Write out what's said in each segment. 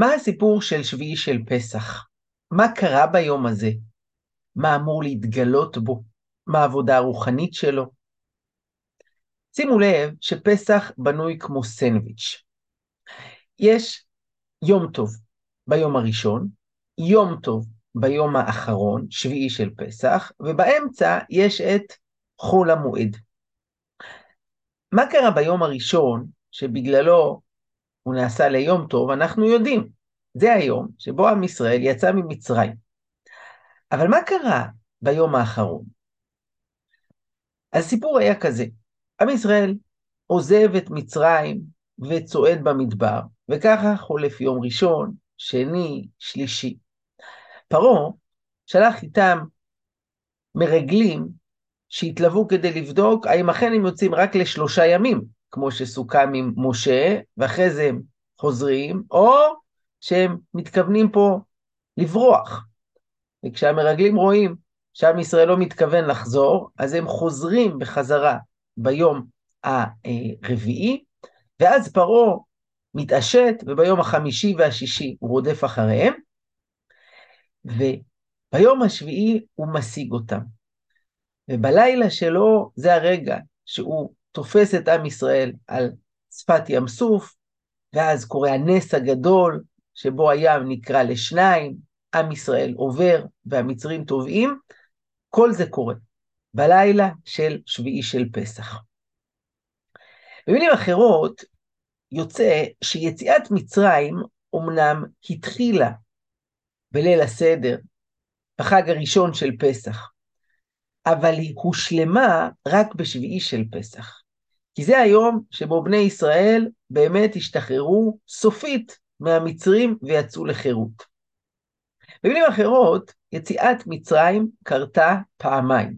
מה הסיפור של שביעי של פסח? מה קרה ביום הזה? מה אמור להתגלות בו? מה העבודה הרוחנית שלו? שימו לב שפסח בנוי כמו סנדוויץ'. יש יום טוב ביום הראשון, יום טוב ביום האחרון, שביעי של פסח, ובאמצע יש את חול המועד. מה קרה ביום הראשון שבגללו הוא נעשה ליום טוב, אנחנו יודעים. זה היום שבו עם ישראל יצא ממצרים. אבל מה קרה ביום האחרון? הסיפור היה כזה, עם ישראל עוזב את מצרים וצועד במדבר, וככה חולף יום ראשון, שני, שלישי. פרעה שלח איתם מרגלים שהתלוו כדי לבדוק האם אכן הם יוצאים רק לשלושה ימים, כמו שסוכם עם משה, ואחרי זה הם חוזרים, או שהם מתכוונים פה לברוח. וכשהמרגלים רואים שעם ישראל לא מתכוון לחזור, אז הם חוזרים בחזרה ביום הרביעי, ואז פרעה מתעשת, וביום החמישי והשישי הוא רודף אחריהם, וביום השביעי הוא משיג אותם. ובלילה שלו זה הרגע שהוא תופס את עם ישראל על שפת ים סוף, ואז קורה הנס הגדול, שבו הים נקרא לשניים, עם ישראל עובר והמצרים טובעים, כל זה קורה בלילה של שביעי של פסח. במילים אחרות, יוצא שיציאת מצרים אומנם התחילה בליל הסדר, בחג הראשון של פסח, אבל היא הושלמה רק בשביעי של פסח. כי זה היום שבו בני ישראל באמת השתחררו סופית מהמצרים ויצאו לחירות. במילים אחרות, יציאת מצרים קרתה פעמיים.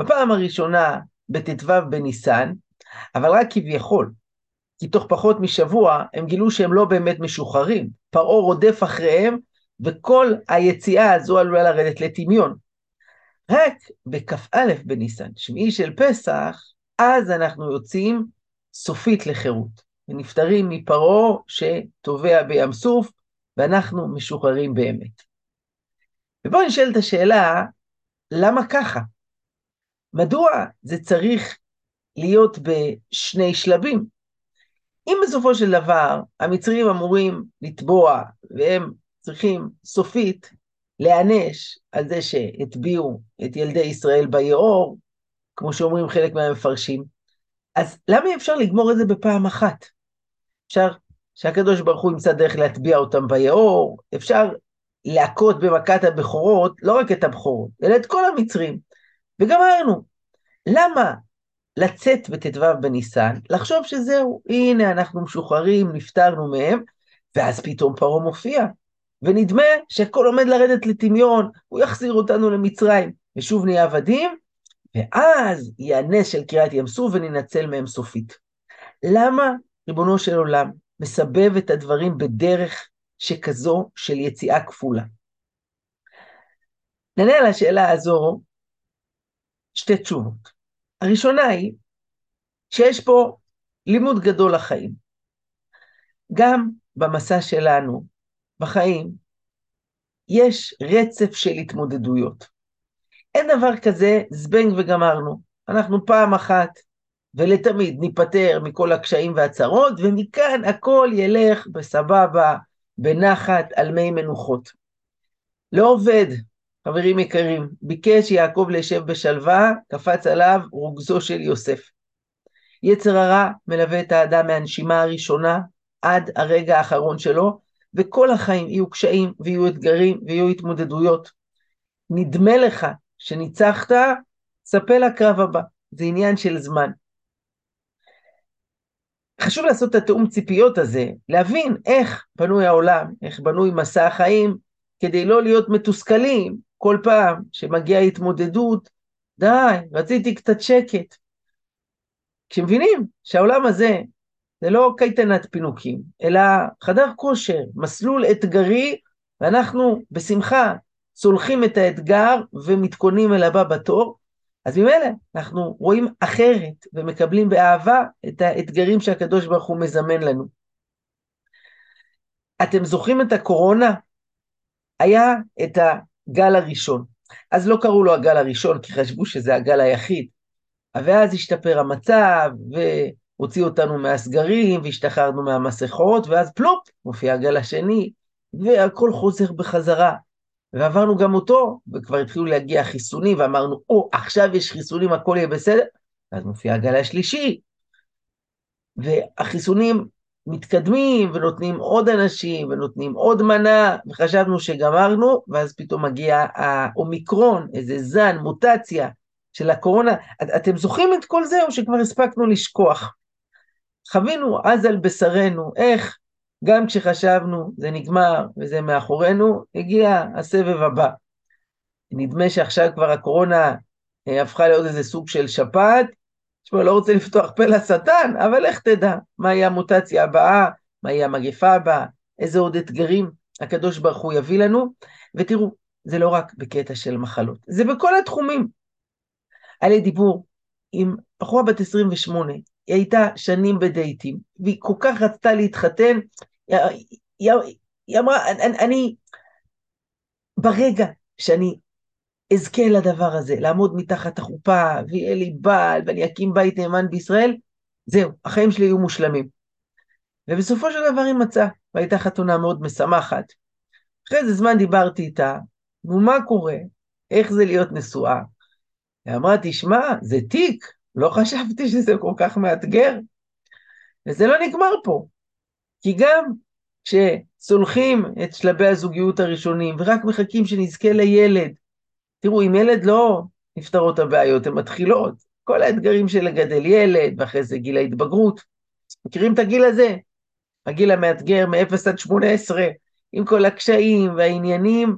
בפעם הראשונה בט"ו בניסן, אבל רק כביכול, כי תוך פחות משבוע הם גילו שהם לא באמת משוחררים. פרעה רודף אחריהם, וכל היציאה הזו עלולה לרדת לטמיון. רק בכ"א בניסן, שביעי של פסח, אז אנחנו יוצאים סופית לחירות, ונפטרים מפרעה שטובע בים סוף, ואנחנו משוחררים באמת. ובואו נשאל את השאלה, למה ככה? מדוע זה צריך להיות בשני שלבים? אם בסופו של דבר המצרים אמורים לתבוע, והם צריכים סופית להיענש על זה שהטביעו את ילדי ישראל ביאור, כמו שאומרים חלק מהמפרשים, אז למה אפשר לגמור את זה בפעם אחת? אפשר שהקדוש ברוך הוא ימצא דרך להטביע אותם ביאור, אפשר להכות במכת הבכורות, לא רק את הבכורות, אלא את כל המצרים. וגמרנו. למה לצאת בט"ו בניסן, לחשוב שזהו, הנה אנחנו משוחררים, נפטרנו מהם, ואז פתאום פרעה מופיע, ונדמה שהכל עומד לרדת לטמיון, הוא יחזיר אותנו למצרים, ושוב נהיה עבדים, ואז יהיה הנס של קריעת ים סוף וננצל מהם סופית. למה, ריבונו של עולם, מסבב את הדברים בדרך שכזו של יציאה כפולה? נענה על השאלה הזו שתי תשובות. הראשונה היא שיש פה לימוד גדול לחיים. גם במסע שלנו, בחיים, יש רצף של התמודדויות. אין דבר כזה זבנג וגמרנו. אנחנו פעם אחת ולתמיד ניפטר מכל הקשיים והצרות, ומכאן הכל ילך בסבבה, בנחת, על מי מנוחות. לא עובד, חברים יקרים, ביקש יעקב לישב בשלווה, קפץ עליו רוגזו של יוסף. יצר הרע מלווה את האדם מהנשימה הראשונה עד הרגע האחרון שלו, וכל החיים יהיו קשיים ויהיו אתגרים ויהיו התמודדויות. נדמה לך שניצחת, ספה לקרב הבא, זה עניין של זמן. חשוב לעשות את התאום ציפיות הזה, להבין איך בנוי העולם, איך בנוי מסע החיים, כדי לא להיות מתוסכלים כל פעם שמגיעה התמודדות, די, רציתי קצת שקט. כשמבינים שהעולם הזה זה לא קייטנת פינוקים, אלא חדר כושר, מסלול אתגרי, ואנחנו בשמחה צולחים את האתגר ומתכוננים אל הבא בתור, אז ממילא אנחנו רואים אחרת ומקבלים באהבה את האתגרים שהקדוש ברוך הוא מזמן לנו. אתם זוכרים את הקורונה? היה את הגל הראשון. אז לא קראו לו הגל הראשון, כי חשבו שזה הגל היחיד. ואז השתפר המצב, והוציאו אותנו מהסגרים, והשתחררנו מהמסכות, ואז פלופ, מופיע הגל השני, והכל חוזר בחזרה. ועברנו גם אותו, וכבר התחילו להגיע חיסונים, ואמרנו, או, oh, עכשיו יש חיסונים, הכל יהיה בסדר. ואז מופיע הגל השלישי, והחיסונים מתקדמים, ונותנים עוד אנשים, ונותנים עוד מנה, וחשבנו שגמרנו, ואז פתאום מגיע האומיקרון, איזה זן, מוטציה של הקורונה. את, אתם זוכרים את כל זה, או שכבר הספקנו לשכוח? חווינו אז על בשרנו איך גם כשחשבנו זה נגמר וזה מאחורינו, הגיע הסבב הבא. נדמה שעכשיו כבר הקורונה אה, הפכה לעוד איזה סוג של שפעת. תשמע, לא רוצה לפתוח פה לשטן, אבל איך תדע מה יהיה המוטציה הבאה, מה יהיה המגפה הבאה, איזה עוד אתגרים הקדוש ברוך הוא יביא לנו. ותראו, זה לא רק בקטע של מחלות, זה בכל התחומים. היה לי דיבור עם בחורה בת 28, היא הייתה שנים בדייטים, והיא כל כך רצתה להתחתן, היא, היא, היא אמרה, אני, אני, ברגע שאני אזכה לדבר הזה, לעמוד מתחת החופה, ויהיה לי בעל, ואני אקים בית נאמן בישראל, זהו, החיים שלי יהיו מושלמים. ובסופו של דבר היא מצאה, והייתה חתונה מאוד משמחת. אחרי איזה זמן דיברתי איתה, נו מה קורה? איך זה להיות נשואה? היא אמרה, תשמע, זה תיק, לא חשבתי שזה כל כך מאתגר. וזה לא נגמר פה, כי גם כשצולחים את שלבי הזוגיות הראשונים ורק מחכים שנזכה לילד, תראו, עם ילד לא נפתרות הבעיות, הן מתחילות. כל האתגרים של לגדל ילד, ואחרי זה גיל ההתבגרות. מכירים את הגיל הזה? הגיל המאתגר מ-0 עד 18, עם כל הקשיים והעניינים,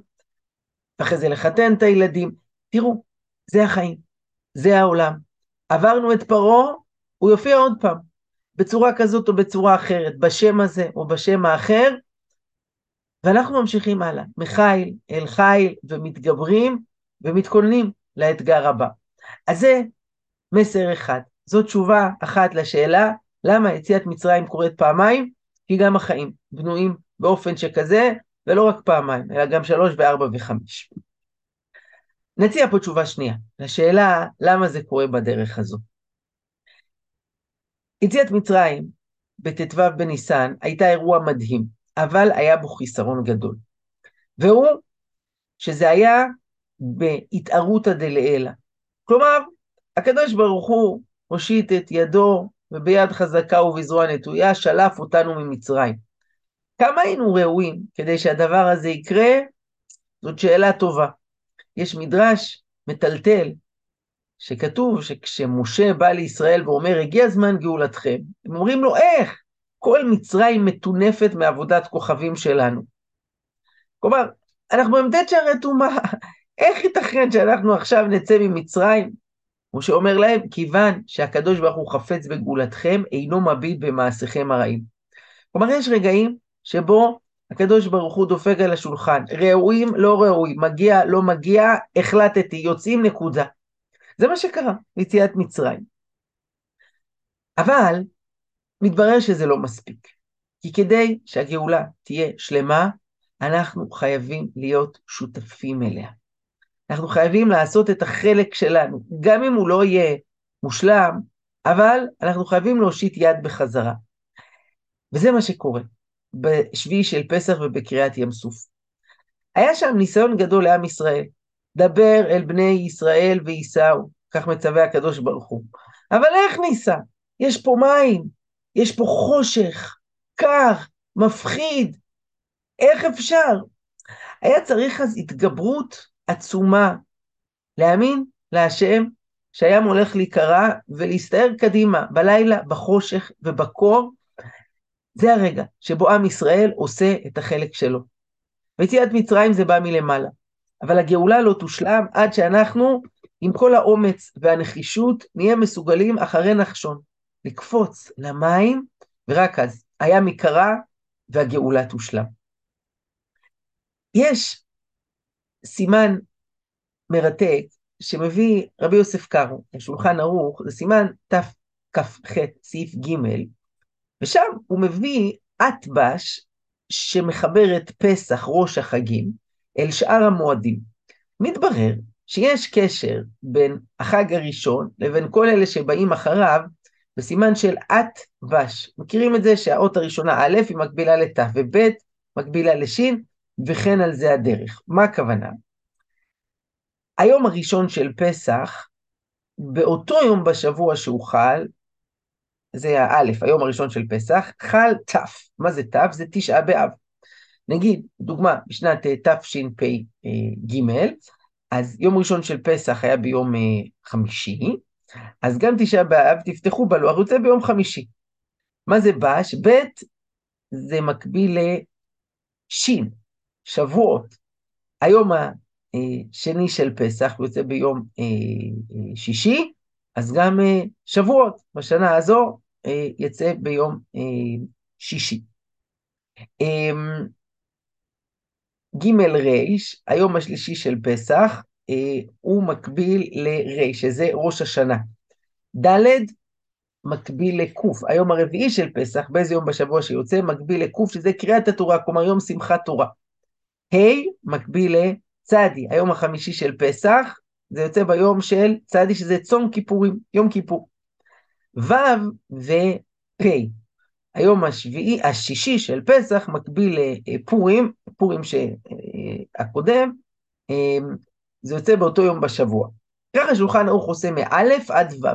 ואחרי זה לחתן את הילדים. תראו, זה החיים, זה העולם. עברנו את פרעה, הוא יופיע עוד פעם, בצורה כזאת או בצורה אחרת, בשם הזה או בשם האחר, ואנחנו ממשיכים הלאה, מחיל אל חיל ומתגברים ומתכוננים לאתגר הבא. אז זה מסר אחד, זו תשובה אחת לשאלה למה יציאת מצרים קורית פעמיים, כי גם החיים בנויים באופן שכזה, ולא רק פעמיים, אלא גם שלוש וארבע וחמש. נציע פה תשובה שנייה, לשאלה למה זה קורה בדרך הזו. יציאת מצרים בט"ו בניסן הייתה אירוע מדהים, אבל היה בו חיסרון גדול. והוא שזה היה בהתערותא דלעילא. כלומר, הקדוש ברוך הוא הושיט את ידו וביד חזקה ובזרוע נטויה שלף אותנו ממצרים. כמה היינו ראויים כדי שהדבר הזה יקרה? זאת שאלה טובה. יש מדרש מטלטל, שכתוב שכשמשה בא לישראל ואומר, הגיע זמן גאולתכם, הם אומרים לו, איך? כל מצרים מטונפת מעבודת כוכבים שלנו. כלומר, אנחנו במ"ט שערי טומאה, איך ייתכן שאנחנו עכשיו נצא ממצרים? משה אומר להם, כיוון שהקדוש ברוך הוא חפץ בגאולתכם, אינו מביט במעשיכם הרעים. כלומר, יש רגעים שבו הקדוש ברוך הוא דופק על השולחן, ראויים, לא ראויים, מגיע, לא מגיע, החלטתי, יוצאים, נקודה. זה מה שקרה, יציאת מצרים. אבל מתברר שזה לא מספיק, כי כדי שהגאולה תהיה שלמה, אנחנו חייבים להיות שותפים אליה. אנחנו חייבים לעשות את החלק שלנו, גם אם הוא לא יהיה מושלם, אבל אנחנו חייבים להושיט יד בחזרה. וזה מה שקורה. בשביעי של פסח ובקריאת ים סוף. היה שם ניסיון גדול לעם ישראל, דבר אל בני ישראל וייסעו, כך מצווה הקדוש ברוך הוא. אבל איך ניסע? יש פה מים, יש פה חושך, קר, מפחיד, איך אפשר? היה צריך אז התגברות עצומה, להאמין להשם שהים הולך להיקרע ולהסתער קדימה בלילה, בחושך ובקור, זה הרגע שבו עם ישראל עושה את החלק שלו. ויציאת מצרים זה בא מלמעלה, אבל הגאולה לא תושלם עד שאנחנו, עם כל האומץ והנחישות, נהיה מסוגלים אחרי נחשון, לקפוץ למים, ורק אז הים ייקרע והגאולה תושלם. יש סימן מרתק שמביא רבי יוסף קארו, השולחן ערוך, זה סימן תכ"ח, סעיף ג', ושם הוא מביא אטבש את פסח, ראש החגים, אל שאר המועדים. מתברר שיש קשר בין החג הראשון לבין כל אלה שבאים אחריו, בסימן של את וש. מכירים את זה שהאות הראשונה א' היא מקבילה לת' וב' מקבילה לש', וכן על זה הדרך. מה הכוונה? היום הראשון של פסח, באותו יום בשבוע שהוא חל, זה האלף, היום הראשון של פסח, חל ת'. מה זה ת'? זה תשעה באב. נגיד, דוגמה, בשנת תשפ"ג, אז יום ראשון של פסח היה ביום אה, חמישי, אז גם תשעה באב, תפתחו בלוח, יוצא ביום חמישי. מה זה בש? ב' זה מקביל לשין, שבועות. היום השני של פסח יוצא ביום אה, אה, שישי, אז גם שבועות בשנה הזו יצא ביום שישי. אמ, ג' ר', היום השלישי של פסח, אה, הוא מקביל לר', שזה ראש השנה. ד' מקביל לק', היום הרביעי של פסח, באיזה יום בשבוע שיוצא, מקביל לק', שזה קריאת התורה, כלומר יום שמחת תורה. ה' מקביל לצדי, היום החמישי של פסח, זה יוצא ביום של צדי, שזה צום כיפורים, יום כיפור. ו' ופ', היום השביעי, השישי של פסח מקביל לפורים, פורים שהקודם, אמ, זה יוצא באותו יום בשבוע. ככה שולחן ערוך עושה מאלף עד ו'.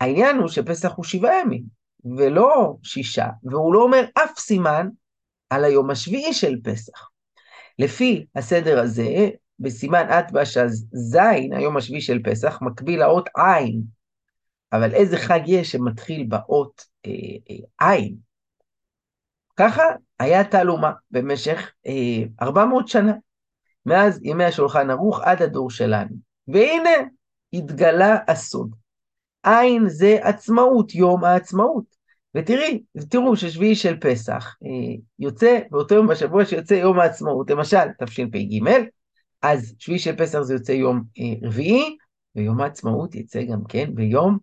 העניין הוא שפסח הוא שבעה ימים, ולא שישה, והוא לא אומר אף סימן על היום השביעי של פסח. לפי הסדר הזה, בסימן אטבש אז זין, היום השביעי של פסח, מקביל לאות עין. אבל איזה חג יש שמתחיל באות אה, אה, עין? ככה היה תעלומה במשך אה, 400 שנה, מאז ימי השולחן ערוך עד הדור שלנו. והנה, התגלה הסוד. עין זה עצמאות, יום העצמאות. ותראי, תראו ששביעי של פסח אה, יוצא באותו יום בשבוע שיוצא יום העצמאות, למשל, תשפ"ג, אז שביעי של פסח זה יוצא יום אה, רביעי, ויום העצמאות יצא גם כן ביום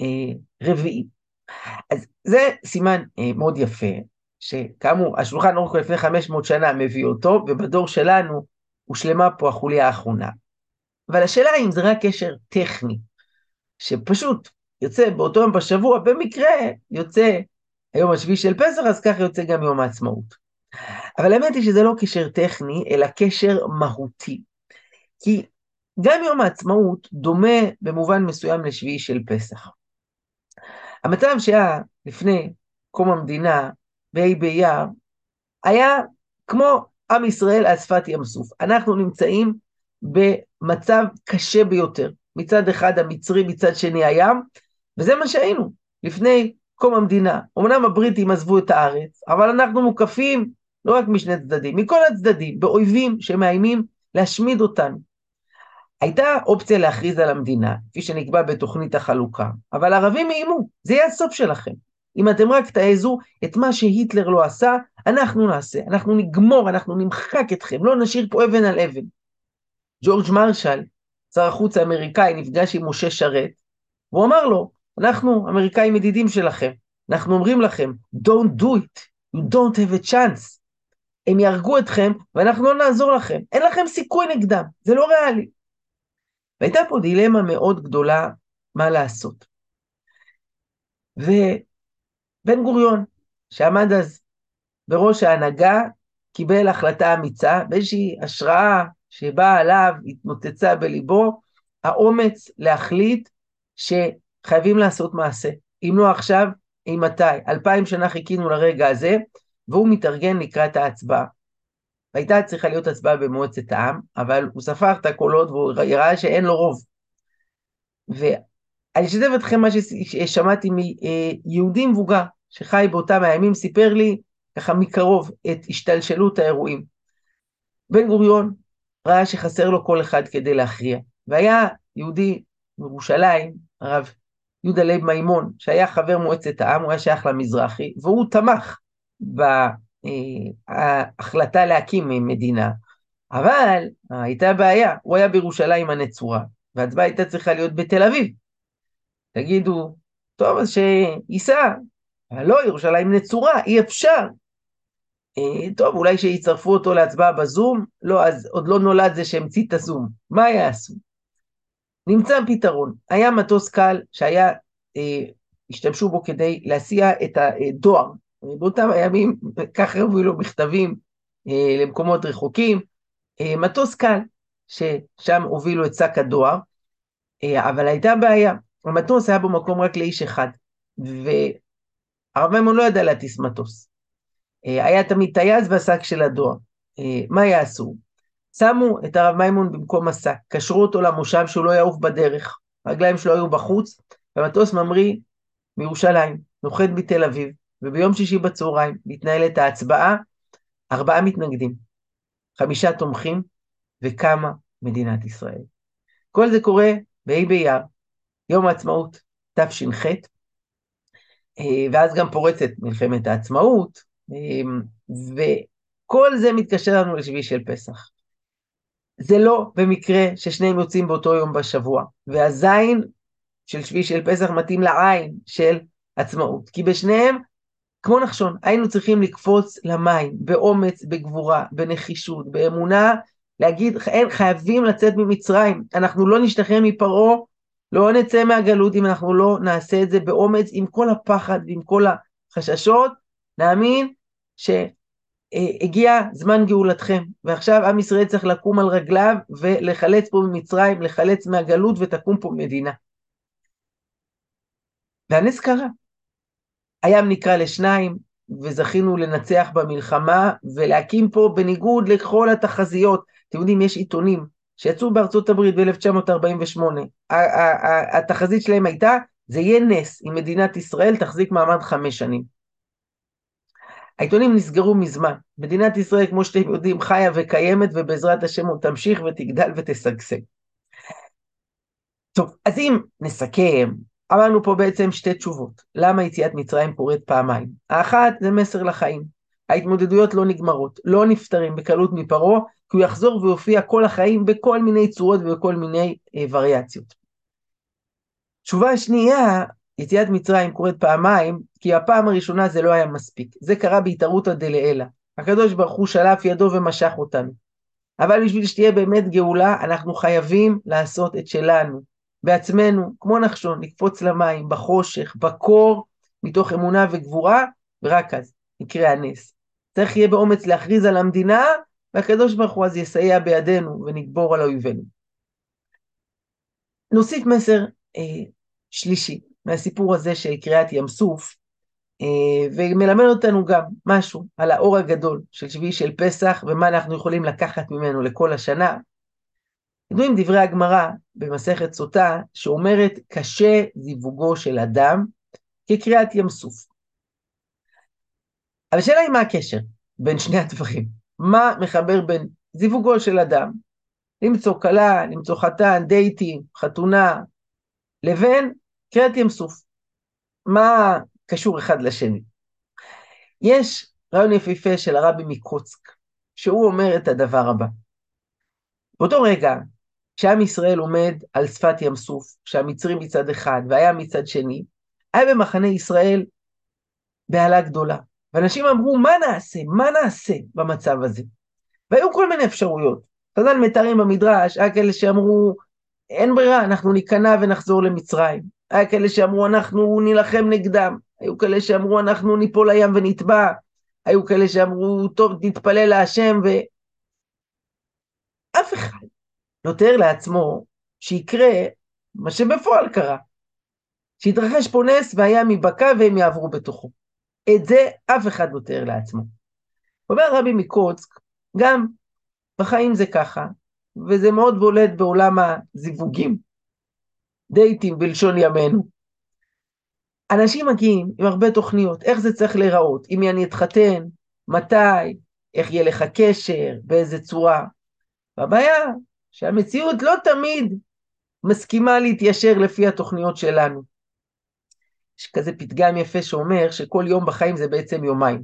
אה, רביעי. אז זה סימן אה, מאוד יפה, שכאמור, השולחן ערוך לפני 500 שנה מביא אותו, ובדור שלנו הושלמה פה החוליה האחרונה. אבל השאלה אם זה רק קשר טכני, שפשוט יוצא באותו יום בשבוע, במקרה יוצא היום השביעי של פסח, אז ככה יוצא גם יום העצמאות. אבל האמת היא שזה לא קשר טכני, אלא קשר מהותי. כי גם יום העצמאות דומה במובן מסוים לשביעי של פסח. המצב שהיה לפני קום המדינה, בה' באייר, היה כמו עם ישראל על שפת ים סוף. אנחנו נמצאים במצב קשה ביותר. מצד אחד המצרי, מצד שני הים, וזה מה שהיינו לפני קום המדינה. אמנם הבריטים עזבו את הארץ, אבל אנחנו מוקפים לא רק משני צדדים, מכל הצדדים, באויבים שמאיימים להשמיד אותנו. הייתה אופציה להכריז על המדינה, כפי שנקבע בתוכנית החלוקה, אבל הערבים איימו, זה יהיה הסוף שלכם. אם אתם רק תעזו את מה שהיטלר לא עשה, אנחנו נעשה, אנחנו נגמור, אנחנו נמחק אתכם, לא נשאיר פה אבן על אבן. ג'ורג' מרשל, שר החוץ האמריקאי, נפגש עם משה שרת, והוא אמר לו, אנחנו אמריקאים ידידים שלכם, אנחנו אומרים לכם, don't do it, you don't have a chance. הם יהרגו אתכם ואנחנו לא נעזור לכם, אין לכם סיכוי נגדם, זה לא ריאלי. והייתה פה דילמה מאוד גדולה מה לעשות. ובן גוריון, שעמד אז בראש ההנהגה, קיבל החלטה אמיצה, באיזושהי השראה שבאה עליו, התנוצצה בליבו, האומץ להחליט שחייבים לעשות מעשה. אם לא עכשיו, אם מתי? אלפיים שנה חיכינו לרגע הזה, והוא מתארגן לקראת ההצבעה. והייתה צריכה להיות הצבעה במועצת העם, אבל הוא ספר את הקולות והוא ראה שאין לו רוב. ואני אשתף אתכם מה ששמעתי מיהודי מבוגר שחי באותם הימים, סיפר לי ככה מקרוב את השתלשלות האירועים. בן גוריון ראה שחסר לו כל אחד כדי להכריע, והיה יהודי מירושלים, הרב יהודה לייב מימון, שהיה חבר מועצת העם, הוא היה שייך למזרחי, והוא תמך ההחלטה להקים מדינה, אבל הייתה בעיה, הוא היה בירושלים הנצורה, וההצבעה הייתה צריכה להיות בתל אביב. תגידו, טוב, אז שייסע, לא, ירושלים נצורה, אי אפשר. אה, טוב, אולי שיצרפו אותו להצבעה בזום? לא, אז עוד לא נולד זה שהמציא את הזום. מה יעשו? נמצא פתרון. היה מטוס קל שהיה, אה, השתמשו בו כדי להסיע את הדואר. באותם הימים, ככה הובילו מכתבים אה, למקומות רחוקים. אה, מטוס קל, ששם הובילו את שק הדואר, אה, אבל הייתה בעיה. המטוס היה בו מקום רק לאיש אחד, והרב מימון לא ידע להטיס מטוס. היה תמיד טייס והשק של הדואר. מה יעשו? שמו את הרב מימון במקום השק, קשרו אותו למושב שהוא לא יעוף בדרך, הרגליים שלו היו בחוץ, והמטוס ממריא מירושלים, נוחת בתל אביב, וביום שישי בצהריים מתנהלת ההצבעה, ארבעה מתנגדים, חמישה תומכים, וקמה מדינת ישראל. כל זה קורה בה' באייר, יום העצמאות תש"ח, אה, ואז גם פורצת מלחמת העצמאות, אמ, וכל זה מתקשר לנו לשביעי של פסח. זה לא במקרה ששניהם יוצאים באותו יום בשבוע, והזין של שביעי של פסח מתאים לעין של עצמאות, כי בשניהם, כמו נחשון, היינו צריכים לקפוץ למים, באומץ, בגבורה, בנחישות, באמונה, להגיד, אין, חייבים לצאת ממצרים, אנחנו לא נשתחרר מפרעה, לא נצא מהגלות אם אנחנו לא נעשה את זה באומץ, עם כל הפחד ועם כל החששות, נאמין שהגיע זמן גאולתכם, ועכשיו עם ישראל צריך לקום על רגליו ולחלץ פה ממצרים, לחלץ מהגלות ותקום פה מדינה. והנס קרה. הים נקרא לשניים, וזכינו לנצח במלחמה ולהקים פה בניגוד לכל התחזיות. אתם יודעים, יש עיתונים שיצאו בארצות הברית ב-1948, התחזית שלהם הייתה, זה יהיה נס אם מדינת ישראל תחזיק מעמד חמש שנים. העיתונים נסגרו מזמן. מדינת ישראל, כמו שאתם יודעים, חיה וקיימת, ובעזרת השם עוד תמשיך ותגדל ותשגשג. טוב, אז אם נסכם, אמרנו פה בעצם שתי תשובות. למה יציאת מצרים קורית פעמיים? האחת זה מסר לחיים. ההתמודדויות לא נגמרות, לא נפטרים בקלות מפרעה, כי הוא יחזור ויופיע כל החיים בכל מיני צורות ובכל מיני אה, וריאציות. תשובה שנייה, יציאת מצרים קורית פעמיים, כי הפעם הראשונה זה לא היה מספיק. זה קרה בהתערותא דלעילא. הקדוש ברוך הוא שלף ידו ומשך אותנו. אבל בשביל שתהיה באמת גאולה, אנחנו חייבים לעשות את שלנו, בעצמנו, כמו נחשון, לקפוץ למים, בחושך, בקור, מתוך אמונה וגבורה, ורק אז יקרה הנס. צריך יהיה באומץ להכריז על המדינה, והקדוש ברוך הוא אז יסייע בידינו ונגבור על אויבינו. נוסיף מסר אה, שלישי. מהסיפור הזה של קריעת ים סוף, אה, ומלמד אותנו גם משהו על האור הגדול של שביעי של פסח ומה אנחנו יכולים לקחת ממנו לכל השנה. ידועים דברי הגמרא במסכת סוטה שאומרת קשה זיווגו של אדם כקריעת ים סוף. אבל השאלה היא מה הקשר בין שני הדברים? מה מחבר בין זיווגו של אדם, למצוא כלה, למצוא חתן, דייטים, חתונה, לבין קריאת ים סוף. מה קשור אחד לשני? יש רעיון יפהפה של הרבי מקוצק, שהוא אומר את הדבר הבא. באותו רגע, כשעם ישראל עומד על שפת ים סוף, כשהמצרים מצד אחד והיה מצד שני, היה במחנה ישראל בהלה גדולה. ואנשים אמרו, מה נעשה? מה נעשה במצב הזה? והיו כל מיני אפשרויות. חז"ל מתארים במדרש, היה כאלה שאמרו, אין ברירה, אנחנו ניכנע ונחזור למצרים. היה כאלה שאמרו אנחנו נילחם נגדם, היו כאלה שאמרו אנחנו ניפול לים ונטבע, היו כאלה שאמרו טוב נתפלל להשם ו... אף אחד תאר לעצמו שיקרה מה שבפועל קרה, שיתרחש פה נס והים ייבקע והם יעברו בתוכו. את זה אף אחד לא תאר לעצמו. אומר רבי מקוצק, גם בחיים זה ככה, וזה מאוד בולט בעולם הזיווגים. דייטים בלשון ימינו. אנשים מגיעים עם הרבה תוכניות, איך זה צריך להיראות, עם מי אני אתחתן, מתי, איך יהיה לך קשר, באיזה צורה. והבעיה שהמציאות לא תמיד מסכימה להתיישר לפי התוכניות שלנו. יש כזה פתגם יפה שאומר שכל יום בחיים זה בעצם יומיים.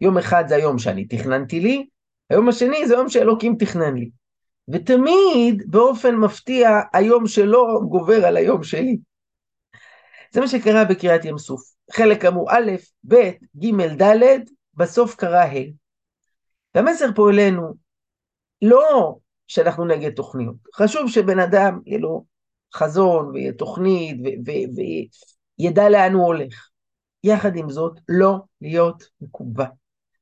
יום אחד זה היום שאני תכננתי לי, היום השני זה יום שאלוקים תכנן לי. ותמיד באופן מפתיע היום שלו גובר על היום שלי. זה מה שקרה בקריאת ים סוף. חלק אמרו א', ב', ג', ד', בסוף קרה ה'. והמסר פה אלינו, לא שאנחנו נגד תוכניות, חשוב שבן אדם יהיה לו חזון ויהיה תוכנית וידע לאן הוא הולך. יחד עם זאת, לא להיות מקובע,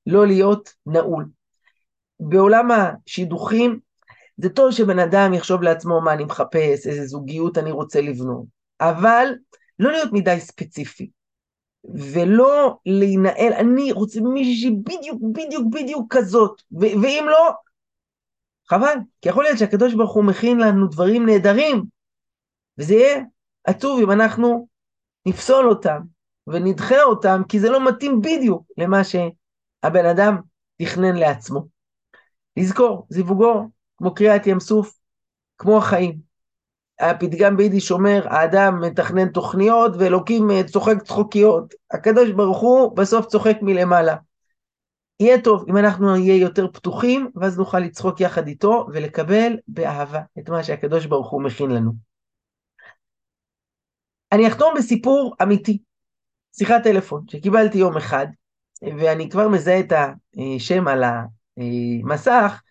לא להיות נעול. בעולם השידוכים, זה טוב שבן אדם יחשוב לעצמו מה אני מחפש, איזה זוגיות אני רוצה לבנות, אבל לא להיות מדי ספציפי, ולא להינעל, אני רוצה מישהי בדיוק, בדיוק, בדיוק כזאת, ואם לא, חבל, כי יכול להיות שהקדוש ברוך הוא מכין לנו דברים נהדרים, וזה יהיה עצוב אם אנחנו נפסול אותם ונדחה אותם, כי זה לא מתאים בדיוק למה שהבן אדם תכנן לעצמו. לזכור, זיווגו כמו קריאת ים סוף, כמו החיים. הפתגם ביידיש אומר, האדם מתכנן תוכניות ואלוקים אה, צוחק צחוקיות. הקדוש ברוך הוא בסוף צוחק מלמעלה. יהיה טוב אם אנחנו נהיה יותר פתוחים, ואז נוכל לצחוק יחד איתו ולקבל באהבה את מה שהקדוש ברוך הוא מכין לנו. אני אחתום בסיפור אמיתי, שיחת טלפון שקיבלתי יום אחד, ואני כבר מזהה את השם על המסך,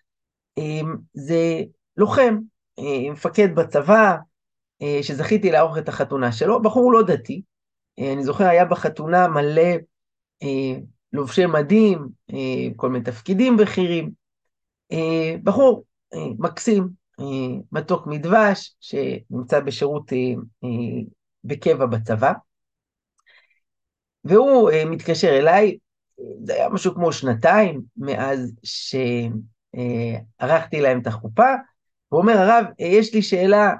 זה לוחם, מפקד בצבא, שזכיתי לערוך את החתונה שלו, בחור לא דתי, אני זוכר היה בחתונה מלא לובשי מדים, כל מיני תפקידים בכירים, בחור מקסים, מתוק מדבש, שנמצא בשירות בקבע בצבא, והוא מתקשר אליי, זה היה משהו כמו שנתיים מאז שערכתי להם את החופה, הוא אומר, הרב, יש לי שאלה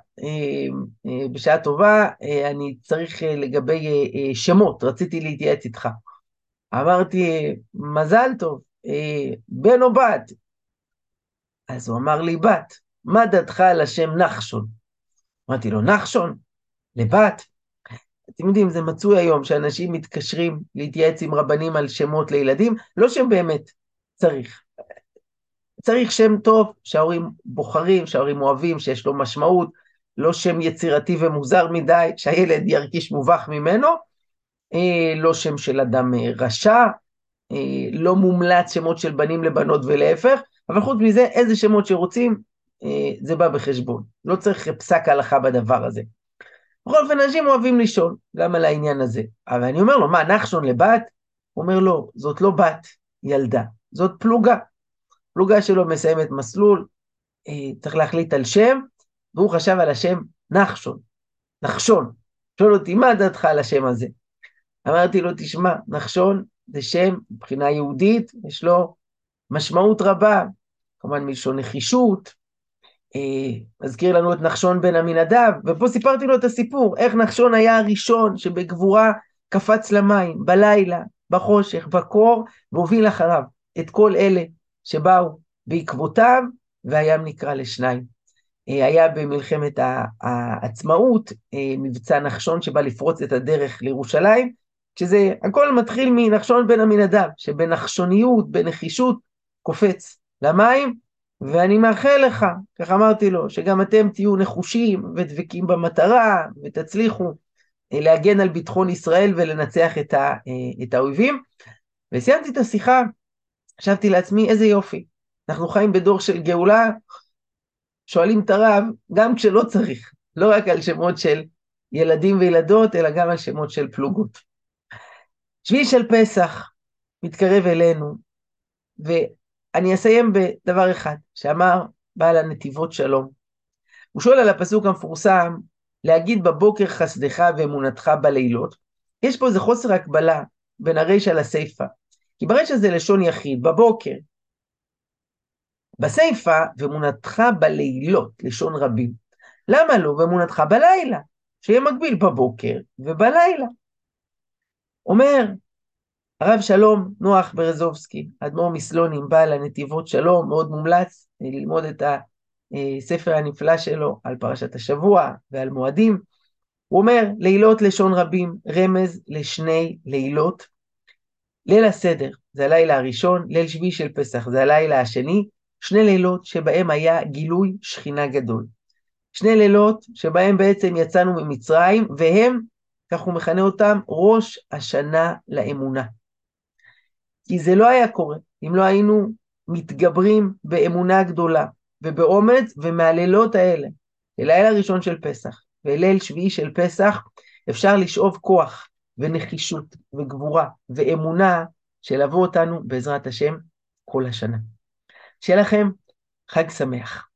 בשעה טובה, אני צריך לגבי שמות, רציתי להתייעץ איתך. אמרתי, מזל טוב, בן או בת? אז הוא אמר לי, בת, מה דעתך על השם נחשון? אמרתי לו, נחשון? לבת? אתם יודעים, זה מצוי היום שאנשים מתקשרים להתייעץ עם רבנים על שמות לילדים, לא שהם באמת צריך. צריך שם טוב שההורים בוחרים, שההורים אוהבים, שיש לו משמעות, לא שם יצירתי ומוזר מדי, שהילד ירגיש מובך ממנו, אה, לא שם של אדם אה, רשע, אה, לא מומלץ שמות של בנים לבנות ולהפך, אבל חוץ מזה, איזה שמות שרוצים, זה בא בחשבון. לא צריך פסק הלכה בדבר הזה. בכל אופן, אנשים אוהבים לשאול גם על העניין הזה. אבל אני אומר לו, מה, נחשון לבת? הוא אומר, לא, זאת לא בת, ילדה, זאת פלוגה. פלוגה שלו מסיימת מסלול, צריך להחליט על שם, והוא חשב על השם נחשון, נחשון. שואל אותי, מה דעתך על השם הזה? אמרתי לו, תשמע, נחשון זה שם מבחינה יהודית, יש לו משמעות רבה, כמובן מלשון נחישות, אה, מזכיר לנו את נחשון בן עמינדב, ופה סיפרתי לו את הסיפור, איך נחשון היה הראשון שבגבורה קפץ למים, בלילה, בחושך, בקור, והוביל אחריו את כל אלה שבאו בעקבותיו, והים נקרא לשניים. אה, היה במלחמת העצמאות, אה, מבצע נחשון שבא לפרוץ את הדרך לירושלים, שזה הכל מתחיל מנחשון בן עמינדב, שבנחשוניות, בנחישות, קופץ למים, ואני מאחל לך, כך אמרתי לו, שגם אתם תהיו נחושים ודבקים במטרה, ותצליחו אה, להגן על ביטחון ישראל ולנצח את, ה, את האויבים. וסיימתי את השיחה, חשבתי לעצמי, איזה יופי, אנחנו חיים בדור של גאולה, שואלים את הרב, גם כשלא צריך, לא רק על שמות של ילדים וילדות, אלא גם על שמות של פלוגות. שביעי של פסח מתקרב אלינו, ואני אסיים בדבר אחד, שאמר בעל הנתיבות שלום. הוא שואל על הפסוק המפורסם, להגיד בבוקר חסדך ואמונתך בלילות. יש פה איזה חוסר הקבלה בין הרישא לסיפא. כי ברישא זה לשון יחיד, בבוקר. בסיפא, ואמונתך בלילות, לשון רבים. למה לא ואמונתך בלילה? שיהיה מקביל בבוקר ובלילה. אומר הרב שלום נוח ברזובסקי, אדמו"ר מסלונים, בעל הנתיבות שלום, מאוד מומלץ ללמוד את הספר הנפלא שלו על פרשת השבוע ועל מועדים. הוא אומר, לילות לשון רבים, רמז לשני לילות. ליל הסדר, זה הלילה הראשון, ליל שביעי של פסח, זה הלילה השני, שני לילות שבהם היה גילוי שכינה גדול. שני לילות שבהם בעצם יצאנו ממצרים, והם כך הוא מכנה אותם, ראש השנה לאמונה. כי זה לא היה קורה אם לא היינו מתגברים באמונה גדולה ובאומץ, ומהלילות האלה, ליל הראשון של פסח וליל שביעי של פסח, אפשר לשאוב כוח ונחישות וגבורה ואמונה שילוו אותנו בעזרת השם כל השנה. שיהיה לכם חג שמח.